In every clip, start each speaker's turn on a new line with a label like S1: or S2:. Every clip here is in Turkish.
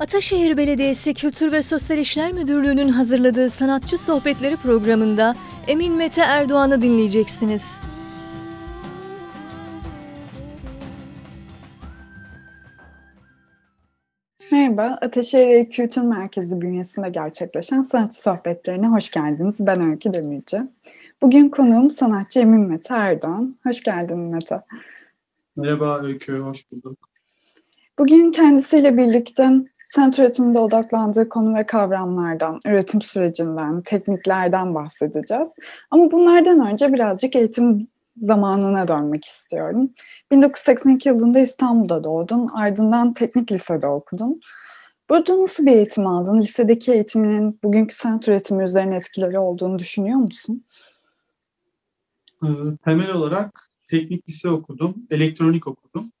S1: Ataşehir Belediyesi Kültür ve Sosyal İşler Müdürlüğü'nün hazırladığı Sanatçı Sohbetleri programında Emin Mete Erdoğan'ı dinleyeceksiniz.
S2: Merhaba, Ataşehir Kültür Merkezi bünyesinde gerçekleşen sanatçı sohbetlerine hoş geldiniz. Ben Öykü Demirci. Bugün konuğum sanatçı Emin Mete Erdoğan. Hoş geldin Mete.
S3: Merhaba Öykü, hoş bulduk.
S2: Bugün kendisiyle birlikte sanat üretiminde odaklandığı konu ve kavramlardan, üretim sürecinden, tekniklerden bahsedeceğiz. Ama bunlardan önce birazcık eğitim zamanına dönmek istiyorum. 1982 yılında İstanbul'da doğdun, ardından teknik lisede okudun. Burada nasıl bir eğitim aldın? Lisedeki eğitiminin bugünkü sanat üretimi üzerine etkileri olduğunu düşünüyor musun?
S3: Ee, temel olarak teknik lise okudum, elektronik okudum.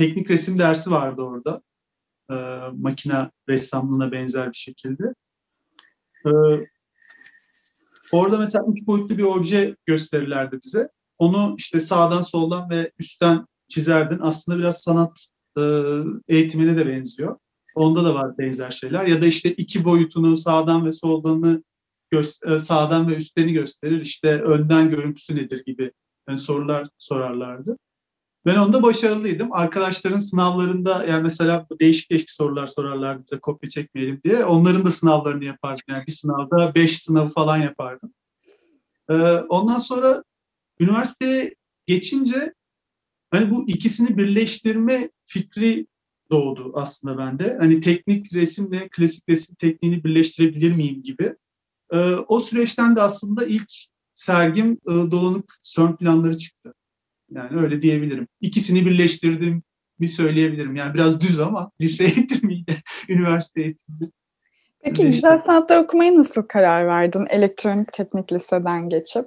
S3: Teknik resim dersi vardı orada. Ee, makine ressamlığına benzer bir şekilde. Ee, orada mesela üç boyutlu bir obje gösterirlerdi bize. Onu işte sağdan soldan ve üstten çizerdin. Aslında biraz sanat e, eğitimine de benziyor. Onda da var benzer şeyler. Ya da işte iki boyutunu sağdan ve soldanı gö- sağdan ve üstteni gösterir. İşte önden görüntüsü nedir gibi yani sorular sorarlardı. Ben onda başarılıydım. Arkadaşların sınavlarında yani mesela değişik değişik sorular sorarlardı bize kopya çekmeyelim diye. Onların da sınavlarını yapardım. Yani bir sınavda beş sınavı falan yapardım. Ee, ondan sonra üniversiteye geçince hani bu ikisini birleştirme fikri doğdu aslında bende. Hani teknik resimle klasik resim tekniğini birleştirebilir miyim gibi. Ee, o süreçten de aslında ilk sergim e, dolanık CERN planları çıktı. Yani öyle diyebilirim. İkisini birleştirdim bir söyleyebilirim. Yani biraz düz ama lise eğitimiyle üniversite eğitimi.
S2: Peki güzel sanatlar okumaya nasıl karar verdin elektronik teknik liseden geçip?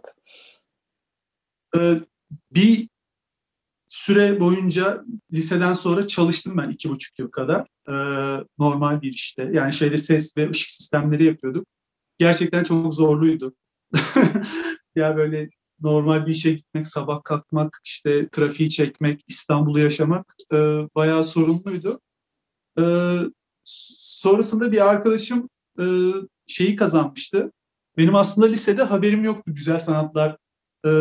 S3: Ee, bir süre boyunca liseden sonra çalıştım ben iki buçuk yıl kadar. Ee, normal bir işte. Yani şeyde ses ve ışık sistemleri yapıyorduk. Gerçekten çok zorluydu. ya böyle normal bir işe gitmek, sabah kalkmak, işte trafiği çekmek, İstanbul'u yaşamak e, bayağı sorumluydu. E, sonrasında bir arkadaşım e, şeyi kazanmıştı. Benim aslında lisede haberim yoktu güzel sanatlar e,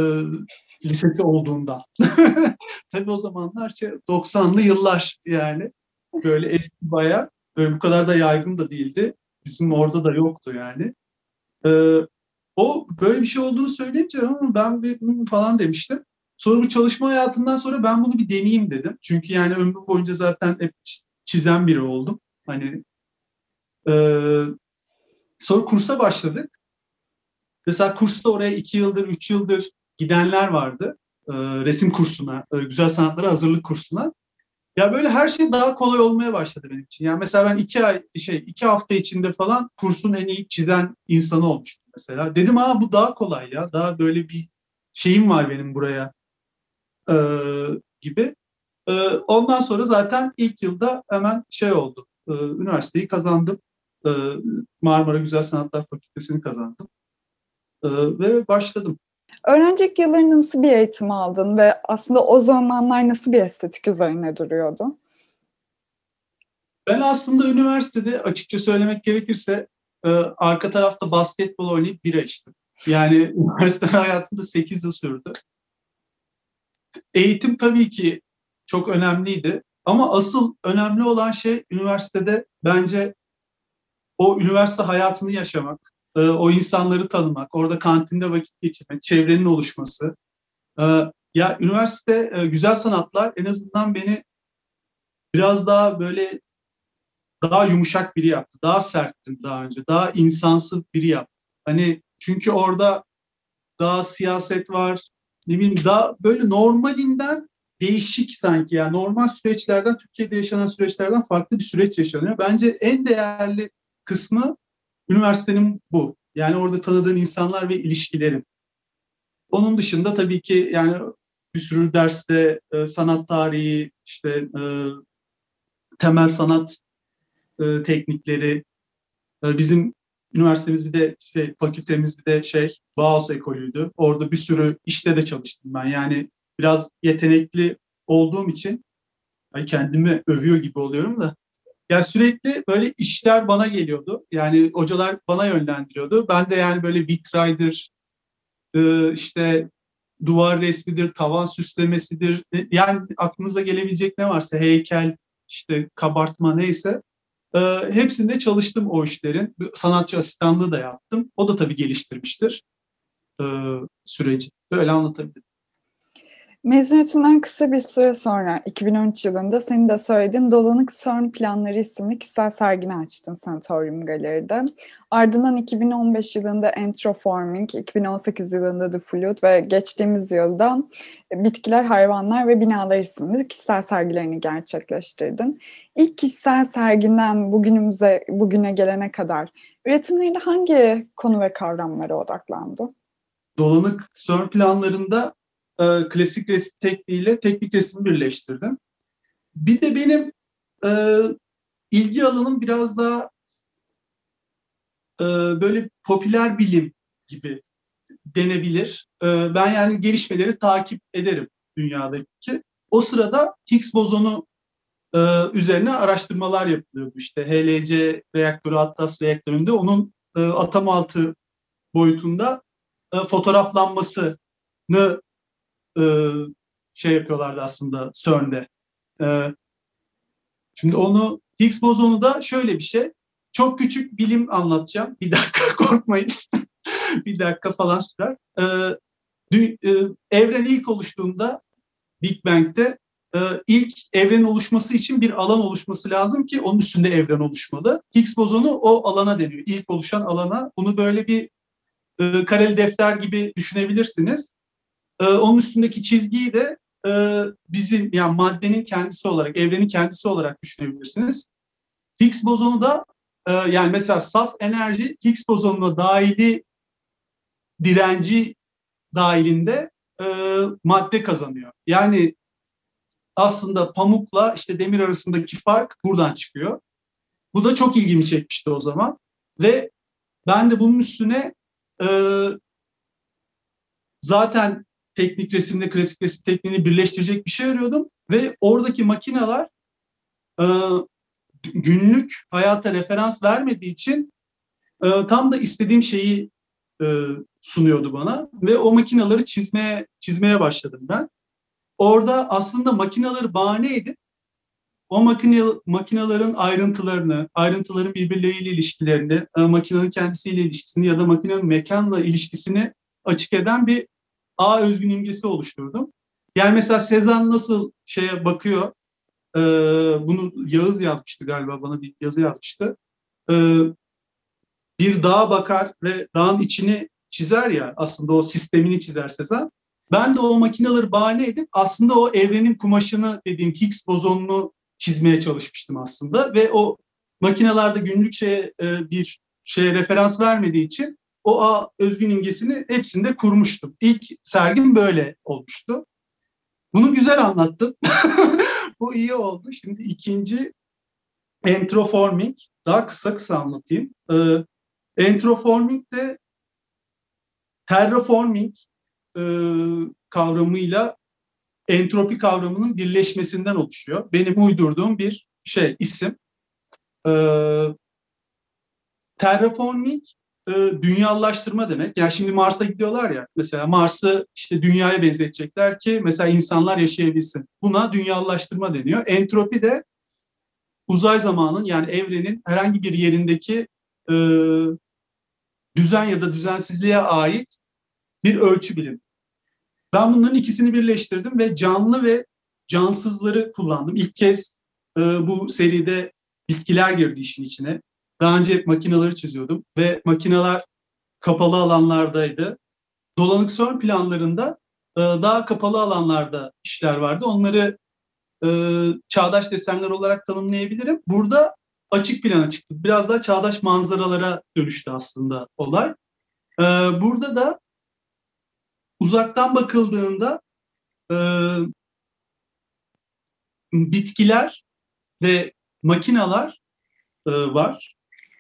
S3: lisesi olduğunda. Tabii o zamanlar 90'lı şey, yıllar yani. Böyle eski bayağı. Böyle bu kadar da yaygın da değildi. Bizim orada da yoktu yani. Ee, o böyle bir şey olduğunu söyleyince ben bir falan demiştim. Sonra bu çalışma hayatından sonra ben bunu bir deneyeyim dedim. Çünkü yani ömrüm boyunca zaten hep çizen biri oldum. Hani e, sonra kursa başladık. Mesela kursta oraya iki yıldır, üç yıldır gidenler vardı. E, resim kursuna, e, güzel sanatlara hazırlık kursuna. Ya böyle her şey daha kolay olmaya başladı benim için. Yani mesela ben iki ay şey iki hafta içinde falan kursun en iyi çizen insanı olmuştum mesela. Dedim ha bu daha kolay ya. Daha böyle bir şeyim var benim buraya ee, gibi. Ee, ondan sonra zaten ilk yılda hemen şey oldu. Ee, üniversiteyi kazandım. Ee, Marmara Güzel Sanatlar Fakültesini kazandım. Ee, ve başladım.
S2: Öğrencilik yıllarında nasıl bir eğitim aldın ve aslında o zamanlar nasıl bir estetik üzerine duruyordu?
S3: Ben aslında üniversitede açıkça söylemek gerekirse e, arka tarafta basketbol oynayıp bira içtim. Yani üniversite hayatımda 8 yıl sürdü. Eğitim tabii ki çok önemliydi. Ama asıl önemli olan şey üniversitede bence o üniversite hayatını yaşamak, e, o insanları tanımak, orada kantinde vakit geçirmek, çevrenin oluşması. E, ya üniversite e, güzel sanatlar en azından beni biraz daha böyle daha yumuşak biri yaptı. Daha serttim daha önce. Daha insansı biri yaptı. Hani çünkü orada daha siyaset var. Ne bileyim daha böyle normalinden değişik sanki. Yani normal süreçlerden, Türkiye'de yaşanan süreçlerden farklı bir süreç yaşanıyor. Bence en değerli kısmı üniversitenin bu. Yani orada tanıdığın insanlar ve ilişkilerin. Onun dışında tabii ki yani bir sürü derste e, sanat tarihi, işte e, temel sanat e, teknikleri, e, bizim üniversitemiz bir de şey, fakültemiz bir de şey Bauhaus ekolüydü. Orada bir sürü işte de çalıştım ben. Yani biraz yetenekli olduğum için kendimi övüyor gibi oluyorum da. Ya sürekli böyle işler bana geliyordu. Yani hocalar bana yönlendiriyordu. Ben de yani böyle vitraydır, e, işte duvar resmidir, tavan süslemesidir. E, yani aklınıza gelebilecek ne varsa heykel, işte kabartma neyse. E, hepsinde çalıştım o işlerin. Sanatçı asistanlığı da yaptım. O da tabii geliştirmiştir süreci. Böyle anlatabilirim.
S2: Mezuniyetinden kısa bir süre sonra 2013 yılında senin de söylediğin Dolanık CERN Planları isimli kişisel sergini açtın Sanatorium Galeri'de. Ardından 2015 yılında Entroforming, 2018 yılında The Flute ve geçtiğimiz yılda Bitkiler, Hayvanlar ve Binalar isimli kişisel sergilerini gerçekleştirdin. İlk kişisel serginden bugünümüze, bugüne gelene kadar üretimlerinde hangi konu ve kavramlara odaklandı?
S3: Dolanık CERN planlarında e, klasik resim tekniğiyle teknik resmi birleştirdim. Bir de benim e, ilgi alanım biraz daha e, böyle popüler bilim gibi denebilir. E, ben yani gelişmeleri takip ederim dünyadaki. O sırada Higgs bozonu e, üzerine araştırmalar yapılıyordu. İşte HLC reaktörü, Atlas reaktöründe onun e, atom altı boyutunda e, fotoğraflanmasını e, şey yapıyorlardı aslında CERN'de. E, şimdi onu Higgs bozonu da şöyle bir şey. Çok küçük bilim anlatacağım. Bir dakika korkmayın. bir dakika falan sürer. E, dü, e, evren ilk oluştuğunda Big Bang'de e, ilk evrenin oluşması için bir alan oluşması lazım ki onun üstünde evren oluşmalı. Higgs bozonu o alana deniyor. İlk oluşan alana. Bunu böyle bir e, kareli defter gibi düşünebilirsiniz. E, onun üstündeki çizgiyi de e, bizim yani maddenin kendisi olarak, evrenin kendisi olarak düşünebilirsiniz. Higgs bozonu da e, yani mesela saf enerji Higgs bozonuna dahili direnci dahilinde e, madde kazanıyor. Yani aslında pamukla işte demir arasındaki fark buradan çıkıyor. Bu da çok ilgimi çekmişti o zaman. Ve ben de bunun üstüne e, zaten teknik resimle klasik resim tekniğini birleştirecek bir şey arıyordum. Ve oradaki makineler e, günlük hayata referans vermediği için e, tam da istediğim şeyi e, sunuyordu bana. Ve o makinaları çizmeye çizmeye başladım ben. Orada aslında makinaları bahane edip o makine, makinaların ayrıntılarını, ayrıntıların birbirleriyle ilişkilerini, e, makinenin kendisiyle ilişkisini ya da makinenin mekanla ilişkisini açık eden bir A özgün imgesi oluşturdum. Yani mesela Sezan nasıl şeye bakıyor, e, bunu Yağız yazmıştı galiba bana bir yazı yazmıştı. E, bir dağa bakar ve dağın içini çizer ya aslında o sistemini çizer Sezan. Ben de o makineleri bahane edip aslında o evrenin kumaşını dediğim Higgs bozonunu çizmeye çalışmıştım aslında ve o makinelerde günlük şeye e, bir şeye referans vermediği için o A özgün imgesini hepsinde kurmuştum. İlk sergim böyle olmuştu. Bunu güzel anlattım. Bu iyi oldu. Şimdi ikinci entroforming. Daha kısa kısa anlatayım. Ee, entroforming de terraforming e, kavramıyla entropi kavramının birleşmesinden oluşuyor. Benim uydurduğum bir şey, isim. Ee, terraforming e, dünyalaştırma demek. Yani şimdi Mars'a gidiyorlar ya mesela Mars'ı işte dünyaya benzetecekler ki mesela insanlar yaşayabilsin. Buna dünyalaştırma deniyor. Entropi de uzay zamanın yani evrenin herhangi bir yerindeki e, düzen ya da düzensizliğe ait bir ölçü bilim. Ben bunların ikisini birleştirdim ve canlı ve cansızları kullandım. İlk kez e, bu seride bitkiler girdi işin içine. Daha önce hep makineleri çiziyordum ve makineler kapalı alanlardaydı. Dolanık son planlarında e, daha kapalı alanlarda işler vardı. Onları e, çağdaş desenler olarak tanımlayabilirim. Burada açık plana çıktı. Biraz daha çağdaş manzaralara dönüştü aslında olay. E, burada da uzaktan bakıldığında bitkiler ve makinalar var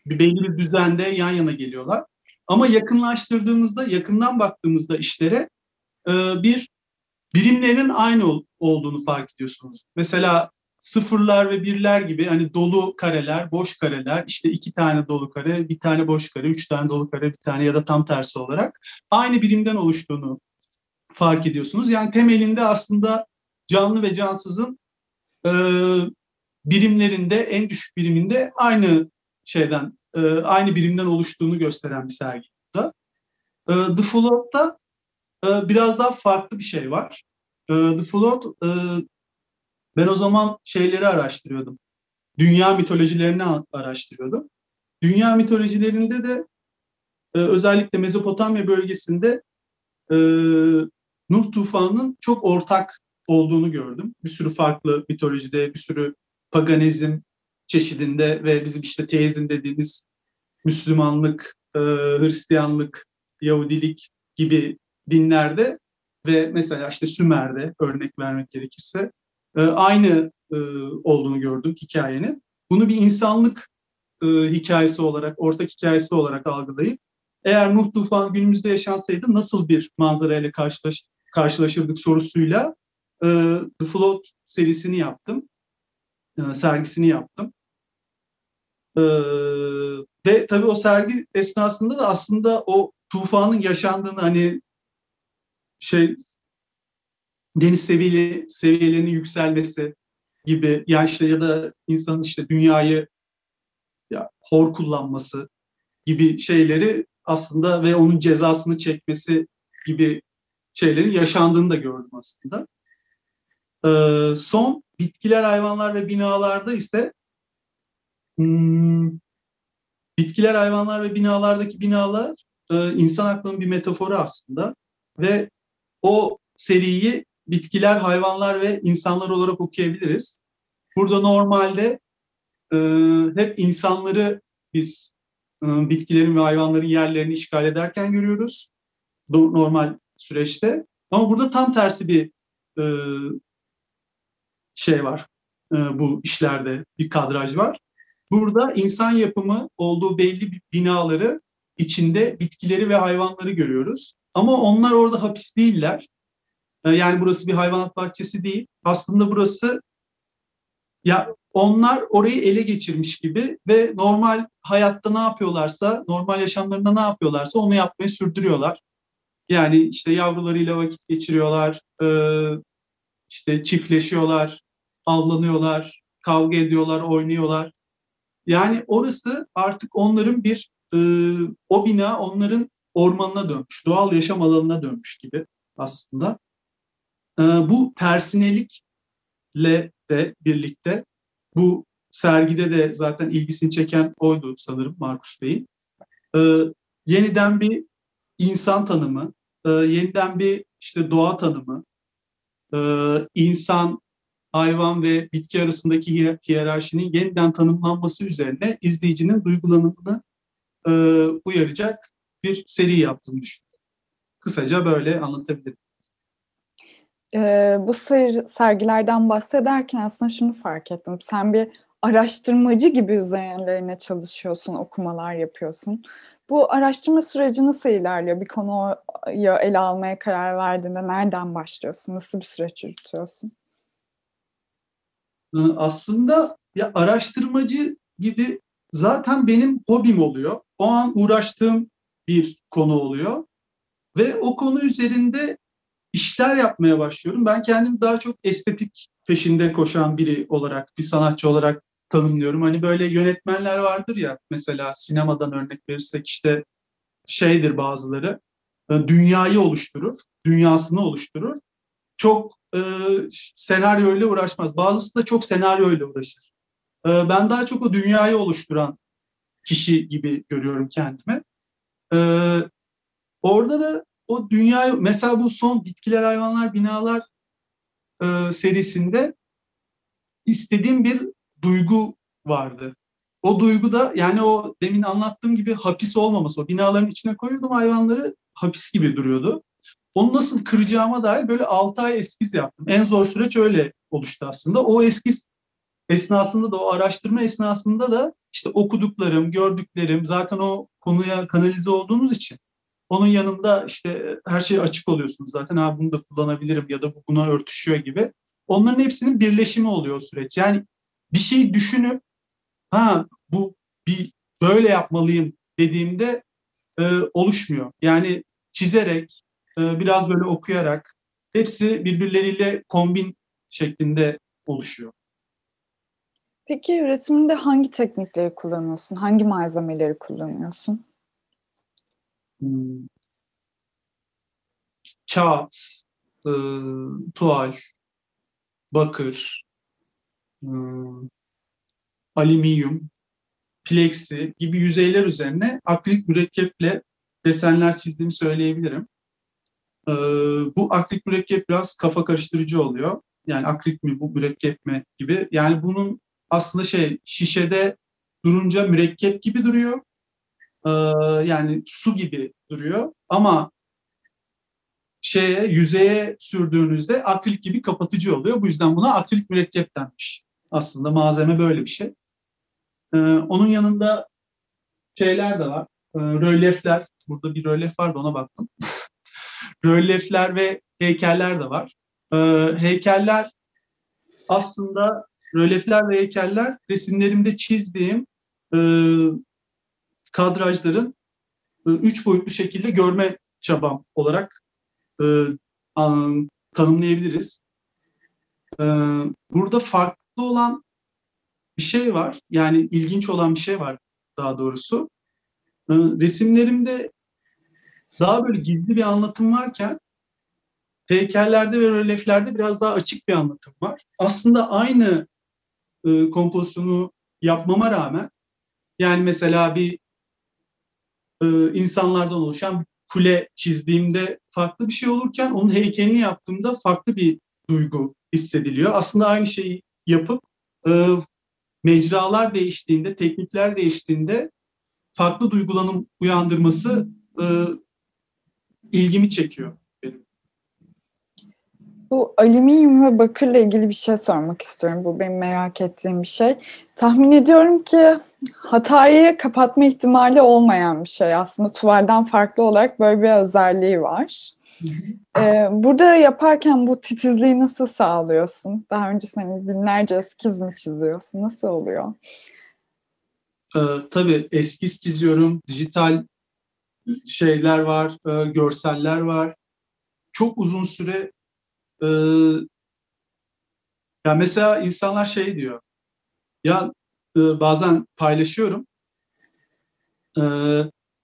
S3: belli bir düzende yan yana geliyorlar. Ama yakınlaştırdığımızda, yakından baktığımızda işlere e, bir birimlerinin aynı ol, olduğunu fark ediyorsunuz. Mesela sıfırlar ve birler gibi hani dolu kareler, boş kareler, işte iki tane dolu kare, bir tane boş kare, üç tane dolu kare, bir tane ya da tam tersi olarak aynı birimden oluştuğunu fark ediyorsunuz. Yani temelinde aslında canlı ve cansızın e, birimlerinde en düşük biriminde aynı şeyden e, aynı birimden oluştuğunu gösteren bir sergi burada. E, The Float'ta e, biraz daha farklı bir şey var. E, The Float e, ben o zaman şeyleri araştırıyordum. Dünya mitolojilerini araştırıyordum. Dünya mitolojilerinde de e, özellikle Mezopotamya bölgesinde e, Nuh tufanının çok ortak olduğunu gördüm. Bir sürü farklı mitolojide, bir sürü paganizm çeşidinde ve bizim işte teizm dediğimiz Müslümanlık, e, Hristiyanlık, Yahudilik gibi dinlerde ve mesela işte Sümer'de örnek vermek gerekirse e, aynı e, olduğunu gördüm hikayenin. Bunu bir insanlık e, hikayesi olarak, ortak hikayesi olarak algılayıp eğer Nuh tufanı günümüzde yaşansaydı nasıl bir manzarayla karşılaş, karşılaşırdık sorusuyla e, The Float serisini yaptım. E, sergisini yaptım. E, ve tabii o sergi esnasında da aslında o tufanın yaşandığını hani şey deniz seviyeli, seviyelerinin yükselmesi gibi yani işte ya da insanın işte dünyayı ya, hor kullanması gibi şeyleri aslında ve onun cezasını çekmesi gibi şeylerin yaşandığını da gördüm aslında. Ee, son bitkiler, hayvanlar ve binalarda ise hmm, bitkiler, hayvanlar ve binalardaki binalar e, insan aklının bir metaforu aslında ve o seriyi bitkiler, hayvanlar ve insanlar olarak okuyabiliriz. Burada normalde e, hep insanları biz e, bitkilerin ve hayvanların yerlerini işgal ederken görüyoruz normal süreçte. Ama burada tam tersi bir e, şey var e, bu işlerde bir kadraj var. Burada insan yapımı olduğu belli binaları içinde bitkileri ve hayvanları görüyoruz. Ama onlar orada hapis değiller. E, yani burası bir hayvanat bahçesi değil. Aslında burası ya onlar orayı ele geçirmiş gibi ve normal hayatta ne yapıyorlarsa, normal yaşamlarında ne yapıyorlarsa onu yapmayı sürdürüyorlar. Yani işte yavrularıyla vakit geçiriyorlar, e, işte çiftleşiyorlar, avlanıyorlar, kavga ediyorlar, oynuyorlar. Yani orası artık onların bir, e, o bina onların ormanına dönmüş, doğal yaşam alanına dönmüş gibi aslında. E, bu tersinelikle de birlikte bu sergide de zaten ilgisini çeken oydu sanırım Markus Bey'in. E, yeniden bir insan tanımı, e, yeniden bir işte doğa tanımı, e, insan, hayvan ve bitki arasındaki hiyerarşinin yeniden tanımlanması üzerine izleyicinin duygulanımını e, uyaracak bir seri yaptığını düşünüyorum. Kısaca böyle anlatabilirim.
S2: Ee, bu ser, sergilerden bahsederken aslında şunu fark ettim. Sen bir araştırmacı gibi üzerlerine çalışıyorsun, okumalar yapıyorsun. Bu araştırma süreci nasıl ilerliyor? Bir konuyu ele almaya karar verdiğinde nereden başlıyorsun? Nasıl bir süreç yürütüyorsun?
S3: Aslında ya araştırmacı gibi zaten benim hobim oluyor. O an uğraştığım bir konu oluyor. Ve o konu üzerinde işler yapmaya başlıyorum. Ben kendimi daha çok estetik peşinde koşan biri olarak, bir sanatçı olarak tanımlıyorum. Hani böyle yönetmenler vardır ya mesela sinemadan örnek verirsek işte şeydir bazıları e, dünyayı oluşturur, dünyasını oluşturur. Çok e, senaryoyla uğraşmaz. Bazısı da çok senaryoyla uğraşır. E, ben daha çok o dünyayı oluşturan kişi gibi görüyorum kendimi. E, orada da o dünyayı mesela bu son bitkiler, hayvanlar, binalar e, serisinde istediğim bir duygu vardı. O duygu da yani o demin anlattığım gibi hapis olmaması. O binaların içine koyuyordum hayvanları hapis gibi duruyordu. Onu nasıl kıracağıma dair böyle 6 ay eskiz yaptım. En zor süreç öyle oluştu aslında. O eskiz esnasında da o araştırma esnasında da işte okuduklarım, gördüklerim zaten o konuya kanalize olduğunuz için onun yanında işte her şey açık oluyorsunuz zaten. Ha bunu da kullanabilirim ya da bu buna örtüşüyor gibi. onların hepsinin birleşimi oluyor o süreç. Yani bir şey düşünüp ha bu bir böyle yapmalıyım dediğimde e, oluşmuyor. Yani çizerek, e, biraz böyle okuyarak hepsi birbirleriyle kombin şeklinde oluşuyor.
S2: Peki üretiminde hangi teknikleri kullanıyorsun? Hangi malzemeleri kullanıyorsun?
S3: Hmm. Kağıt, e, tuval, bakır, e, alüminyum, plexi gibi yüzeyler üzerine akrilik mürekkeple desenler çizdiğimi söyleyebilirim. Ee, bu akrilik mürekkep biraz kafa karıştırıcı oluyor. Yani akrilik mi bu mürekkep mi gibi. Yani bunun aslında şey şişede durunca mürekkep gibi duruyor. Ee, yani su gibi duruyor. Ama şeye yüzeye sürdüğünüzde akrilik gibi kapatıcı oluyor. Bu yüzden buna akrilik mürekkep denmiş. Aslında malzeme böyle bir şey. Ee, onun yanında şeyler de var. Ee, rölyefler. Burada bir rölyef vardı ona baktım. rölyefler ve heykeller de var. Ee, heykeller aslında rölyefler ve heykeller resimlerimde çizdiğim e, kadrajların e, üç boyutlu şekilde görme çabam olarak e, an, tanımlayabiliriz. E, burada farklı olan bir şey var. Yani ilginç olan bir şey var daha doğrusu. E, resimlerimde daha böyle gizli bir anlatım varken heykellerde ve rölyeflerde biraz daha açık bir anlatım var. Aslında aynı e, kompozisyonu yapmama rağmen yani mesela bir e, insanlardan oluşan bir kule çizdiğimde farklı bir şey olurken onun heykelini yaptığımda farklı bir duygu hissediliyor. Aslında aynı şeyi yapıp e, mecralar değiştiğinde, teknikler değiştiğinde farklı duygulanım uyandırması e, ilgimi çekiyor. Benim.
S2: Bu alüminyum ve bakırla ilgili bir şey sormak istiyorum. Bu benim merak ettiğim bir şey. Tahmin ediyorum ki hatayı kapatma ihtimali olmayan bir şey. Aslında tuvalden farklı olarak böyle bir özelliği var. Ee, burada yaparken bu titizliği nasıl sağlıyorsun? Daha önce hani binlerce eskiz mi çiziyorsun? Nasıl oluyor?
S3: Ee, tabii eskiz çiziyorum, dijital şeyler var, e, görseller var. Çok uzun süre e, ya mesela insanlar şey diyor. Ya e, bazen paylaşıyorum. E,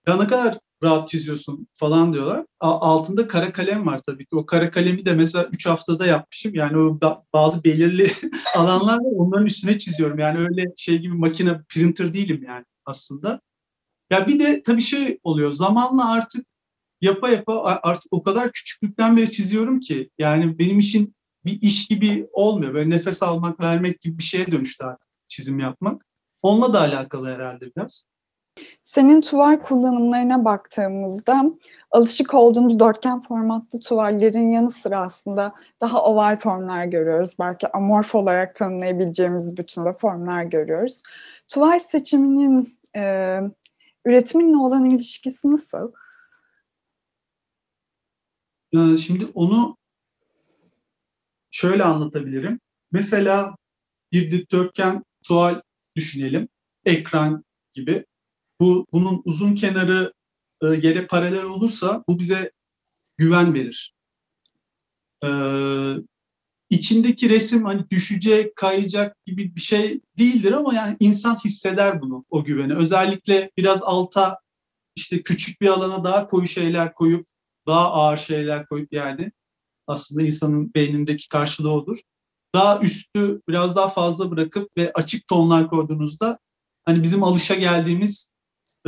S3: ya ne kadar rahat çiziyorsun falan diyorlar. Altında kara kalem var tabii ki. O kara kalemi de mesela 3 haftada yapmışım. Yani o bazı belirli alanlar var. Onların üstüne çiziyorum. Yani öyle şey gibi makine printer değilim yani aslında. Ya bir de tabii şey oluyor. Zamanla artık yapa yapa artık o kadar küçüklükten beri çiziyorum ki yani benim için bir iş gibi olmuyor. Böyle nefes almak, vermek gibi bir şeye dönüştü artık çizim yapmak. Onunla da alakalı herhalde biraz.
S2: Senin tuval kullanımlarına baktığımızda alışık olduğumuz dörtgen formatlı tuvallerin yanı sıra aslında daha oval formlar görüyoruz. Belki amorf olarak tanımlayabileceğimiz bütün formlar görüyoruz. Tuval seçiminin üretiminle olan ilişkisi nasıl?
S3: Ee, şimdi onu şöyle anlatabilirim. Mesela bir dikdörtgen tuval düşünelim. Ekran gibi. Bu bunun uzun kenarı e, yere paralel olursa bu bize güven verir. Ee, içindeki resim hani düşecek, kayacak gibi bir şey değildir ama yani insan hisseder bunu, o güveni. Özellikle biraz alta işte küçük bir alana daha koyu şeyler koyup, daha ağır şeyler koyup yani aslında insanın beynindeki karşılığı odur. Daha üstü biraz daha fazla bırakıp ve açık tonlar koyduğunuzda hani bizim alışa geldiğimiz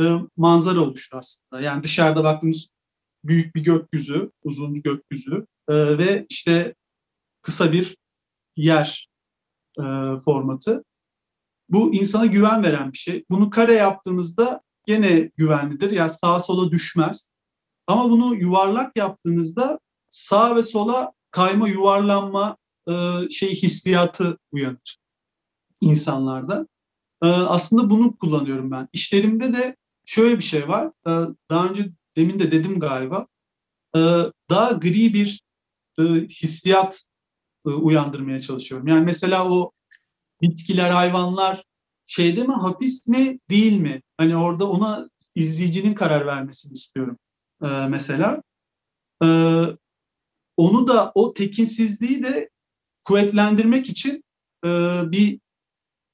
S3: e, manzara oluşur aslında. Yani dışarıda baktığımız büyük bir gökyüzü, uzun bir gökyüzü e, ve işte kısa bir yer e, formatı. Bu insana güven veren bir şey. Bunu kare yaptığınızda gene güvenlidir. Yani sağa sola düşmez. Ama bunu yuvarlak yaptığınızda sağa ve sola kayma, yuvarlanma e, şey hissiyatı uyanır insanlarda. E, aslında bunu kullanıyorum ben. İşlerimde de şöyle bir şey var. E, daha önce demin de dedim galiba. E, daha gri bir e, hissiyat uyandırmaya çalışıyorum. Yani mesela o bitkiler, hayvanlar şeyde mi hapis mi değil mi? Hani orada ona izleyicinin karar vermesini istiyorum e, mesela. E, onu da o tekinsizliği de kuvvetlendirmek için e, bir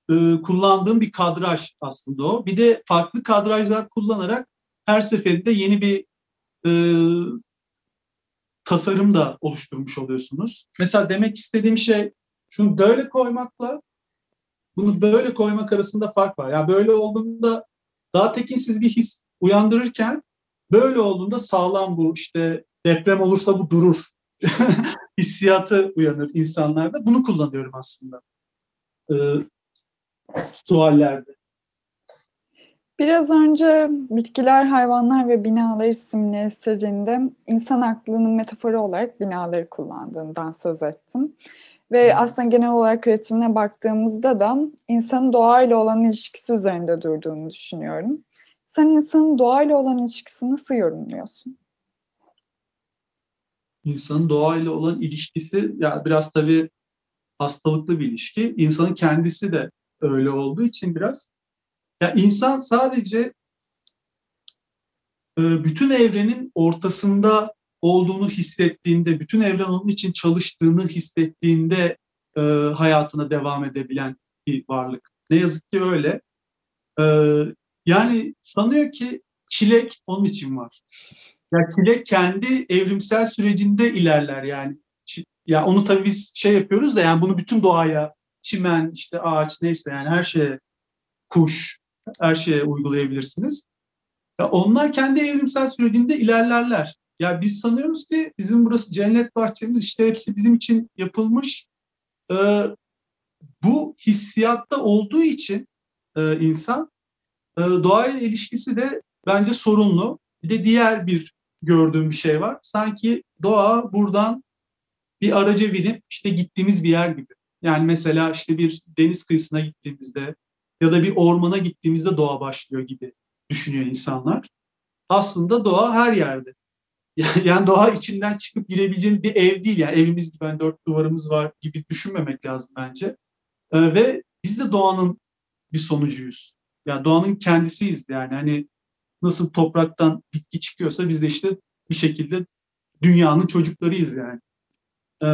S3: e, kullandığım bir kadraj aslında o. Bir de farklı kadrajlar kullanarak her seferinde yeni bir e, tasarım da oluşturmuş oluyorsunuz. Mesela demek istediğim şey şunu böyle koymakla bunu böyle koymak arasında fark var. Yani böyle olduğunda daha tekinsiz bir his uyandırırken böyle olduğunda sağlam bu işte deprem olursa bu durur hissiyatı uyanır insanlarda. Bunu kullanıyorum aslında. Ee, tuvallerde.
S2: Biraz önce bitkiler, hayvanlar ve binalar isimli eserinde insan aklının metaforu olarak binaları kullandığından söz ettim. Ve aslında genel olarak üretimine baktığımızda da insanın doğayla olan ilişkisi üzerinde durduğunu düşünüyorum. Sen insanın doğayla olan ilişkisini nasıl yorumluyorsun?
S3: İnsanın doğayla olan ilişkisi ya biraz tabii hastalıklı bir ilişki. İnsanın kendisi de öyle olduğu için biraz. Ya insan sadece e, bütün evrenin ortasında olduğunu hissettiğinde, bütün evren onun için çalıştığını hissettiğinde e, hayatına devam edebilen bir varlık. Ne yazık ki öyle. E, yani sanıyor ki çilek onun için var. Ya çilek kendi evrimsel sürecinde ilerler yani. Ya onu tabii biz şey yapıyoruz da yani bunu bütün doğaya, çimen, işte ağaç neyse yani her şeye, kuş, her şeye uygulayabilirsiniz. Ya onlar kendi evrimsel sürecinde ilerlerler. Ya biz sanıyoruz ki bizim burası cennet bahçemiz işte hepsi bizim için yapılmış. Ee, bu hissiyatta olduğu için e, insan e, doğayla ilişkisi de bence sorunlu. Bir de diğer bir gördüğüm bir şey var. Sanki doğa buradan bir araca binip işte gittiğimiz bir yer gibi. Yani mesela işte bir deniz kıyısına gittiğimizde ya da bir ormana gittiğimizde doğa başlıyor gibi düşünüyor insanlar. Aslında doğa her yerde. Yani doğa içinden çıkıp girebileceğin bir ev değil. Yani evimiz gibi hani dört duvarımız var gibi düşünmemek lazım bence. Ee, ve biz de doğanın bir sonucuyuz. Yani doğanın kendisiyiz yani. Hani nasıl topraktan bitki çıkıyorsa biz de işte bir şekilde dünyanın çocuklarıyız yani. Ee,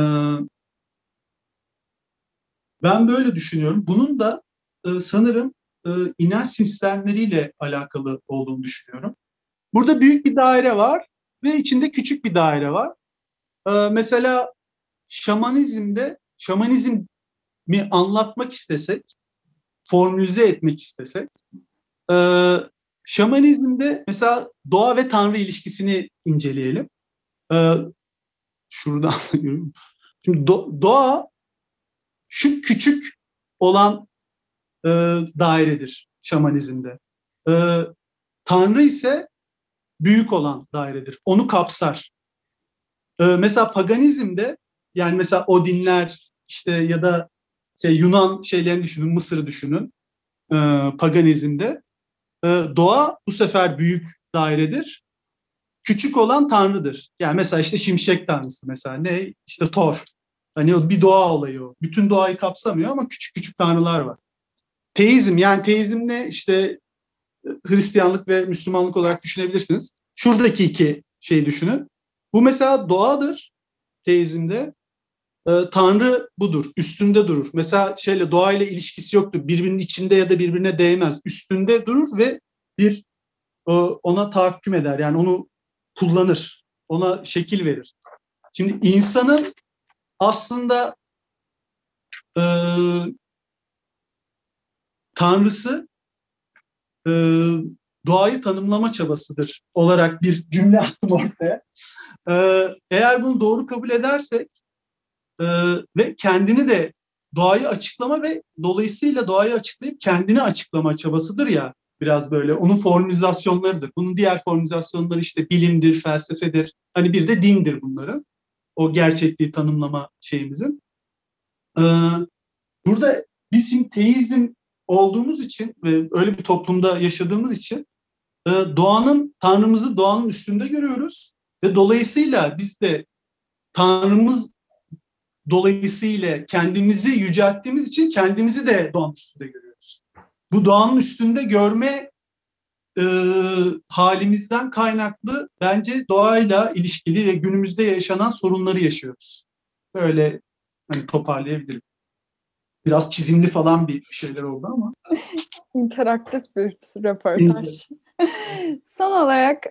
S3: ben böyle düşünüyorum. Bunun da e, sanırım e, inanç sistemleriyle alakalı olduğunu düşünüyorum. Burada büyük bir daire var ve içinde küçük bir daire var. Ee, mesela şamanizmde şamanizmi anlatmak istesek, formülize etmek istesek, e, şamanizmde mesela doğa ve tanrı ilişkisini inceleyelim. Şuradan Şimdi do, doğa şu küçük olan e, dairedir şamanizmde. E, tanrı ise büyük olan dairedir. Onu kapsar. Ee, mesela paganizmde yani mesela Odinler işte ya da şey Yunan şeylerini düşünün, Mısır'ı düşünün. Ee, paganizmde ee, doğa bu sefer büyük dairedir. Küçük olan tanrıdır. Yani mesela işte şimşek tanrısı mesela ne? İşte Thor. Hani bir doğa olayı o. Bütün doğayı kapsamıyor ama küçük küçük tanrılar var. Teizm yani teizm ne? İşte Hristiyanlık ve Müslümanlık olarak düşünebilirsiniz. Şuradaki iki şeyi düşünün. Bu mesela doğadır teizmde. E, Tanrı budur, üstünde durur. Mesela şeyle doğayla ilişkisi yoktur. Birbirinin içinde ya da birbirine değmez. Üstünde durur ve bir e, ona tahakküm eder. Yani onu kullanır. Ona şekil verir. Şimdi insanın aslında e, tanrısı e, doğayı tanımlama çabasıdır olarak bir cümle attım ortaya. E, eğer bunu doğru kabul edersek e, ve kendini de doğayı açıklama ve dolayısıyla doğayı açıklayıp kendini açıklama çabasıdır ya biraz böyle onun formülizasyonlarıdır. Bunun diğer formülizasyonları işte bilimdir, felsefedir. Hani bir de dindir bunların. O gerçekliği tanımlama şeyimizin. Ee, burada biz şimdi teizm olduğumuz için ve öyle bir toplumda yaşadığımız için e, doğanın, Tanrımızı doğanın üstünde görüyoruz. Ve dolayısıyla biz de Tanrımız dolayısıyla kendimizi yücelttiğimiz için kendimizi de doğanın üstünde görüyoruz. Bu doğanın üstünde görme e, halimizden kaynaklı bence doğayla ilişkili ve günümüzde yaşanan sorunları yaşıyoruz. Böyle hani toparlayabilirim. Biraz çizimli falan bir şeyler oldu ama.
S2: İnteraktif bir röportaj. Son olarak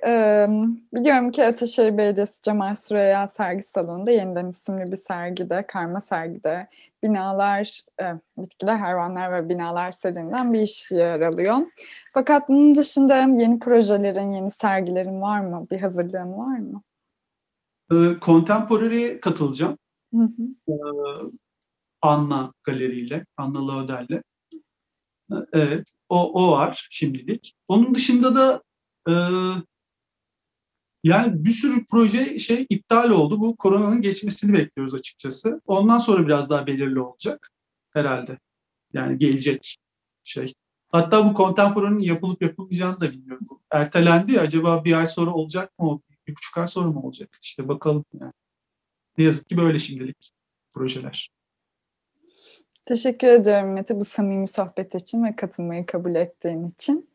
S2: biliyorum ki Ataşehir Belediyesi Cemal Süreyya Sergi Salonu'nda yeniden isimli bir sergide, karma sergide binalar, bitkiler, hayvanlar ve binalar serinden bir iş yer alıyor. Fakat bunun dışında yeni projelerin, yeni sergilerin var mı? Bir hazırlığın var mı?
S3: Contemporary'e katılacağım.
S2: Hı hı.
S3: Anna Galeri'yle, Anna Lauder'le. Evet, o, o var şimdilik. Onun dışında da e, yani bir sürü proje şey iptal oldu. Bu koronanın geçmesini bekliyoruz açıkçası. Ondan sonra biraz daha belirli olacak herhalde. Yani gelecek şey. Hatta bu kontemporanın yapılıp yapılmayacağını da bilmiyorum. Ertelendi ya acaba bir ay sonra olacak mı? Bir buçuk ay sonra mı olacak? İşte bakalım yani. Ne yazık ki böyle şimdilik projeler.
S2: Teşekkür ediyorum Mete bu samimi sohbet için ve katılmayı kabul ettiğin için.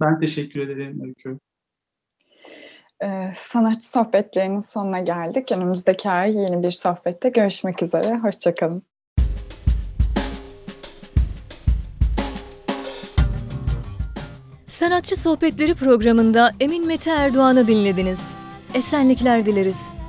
S3: Ben teşekkür ederim Öykü.
S2: Ee, sanatçı sohbetlerinin sonuna geldik. Önümüzdeki ay yeni bir sohbette görüşmek üzere. Hoşçakalın.
S1: Sanatçı Sohbetleri programında Emin Mete Erdoğan'ı dinlediniz. Esenlikler dileriz.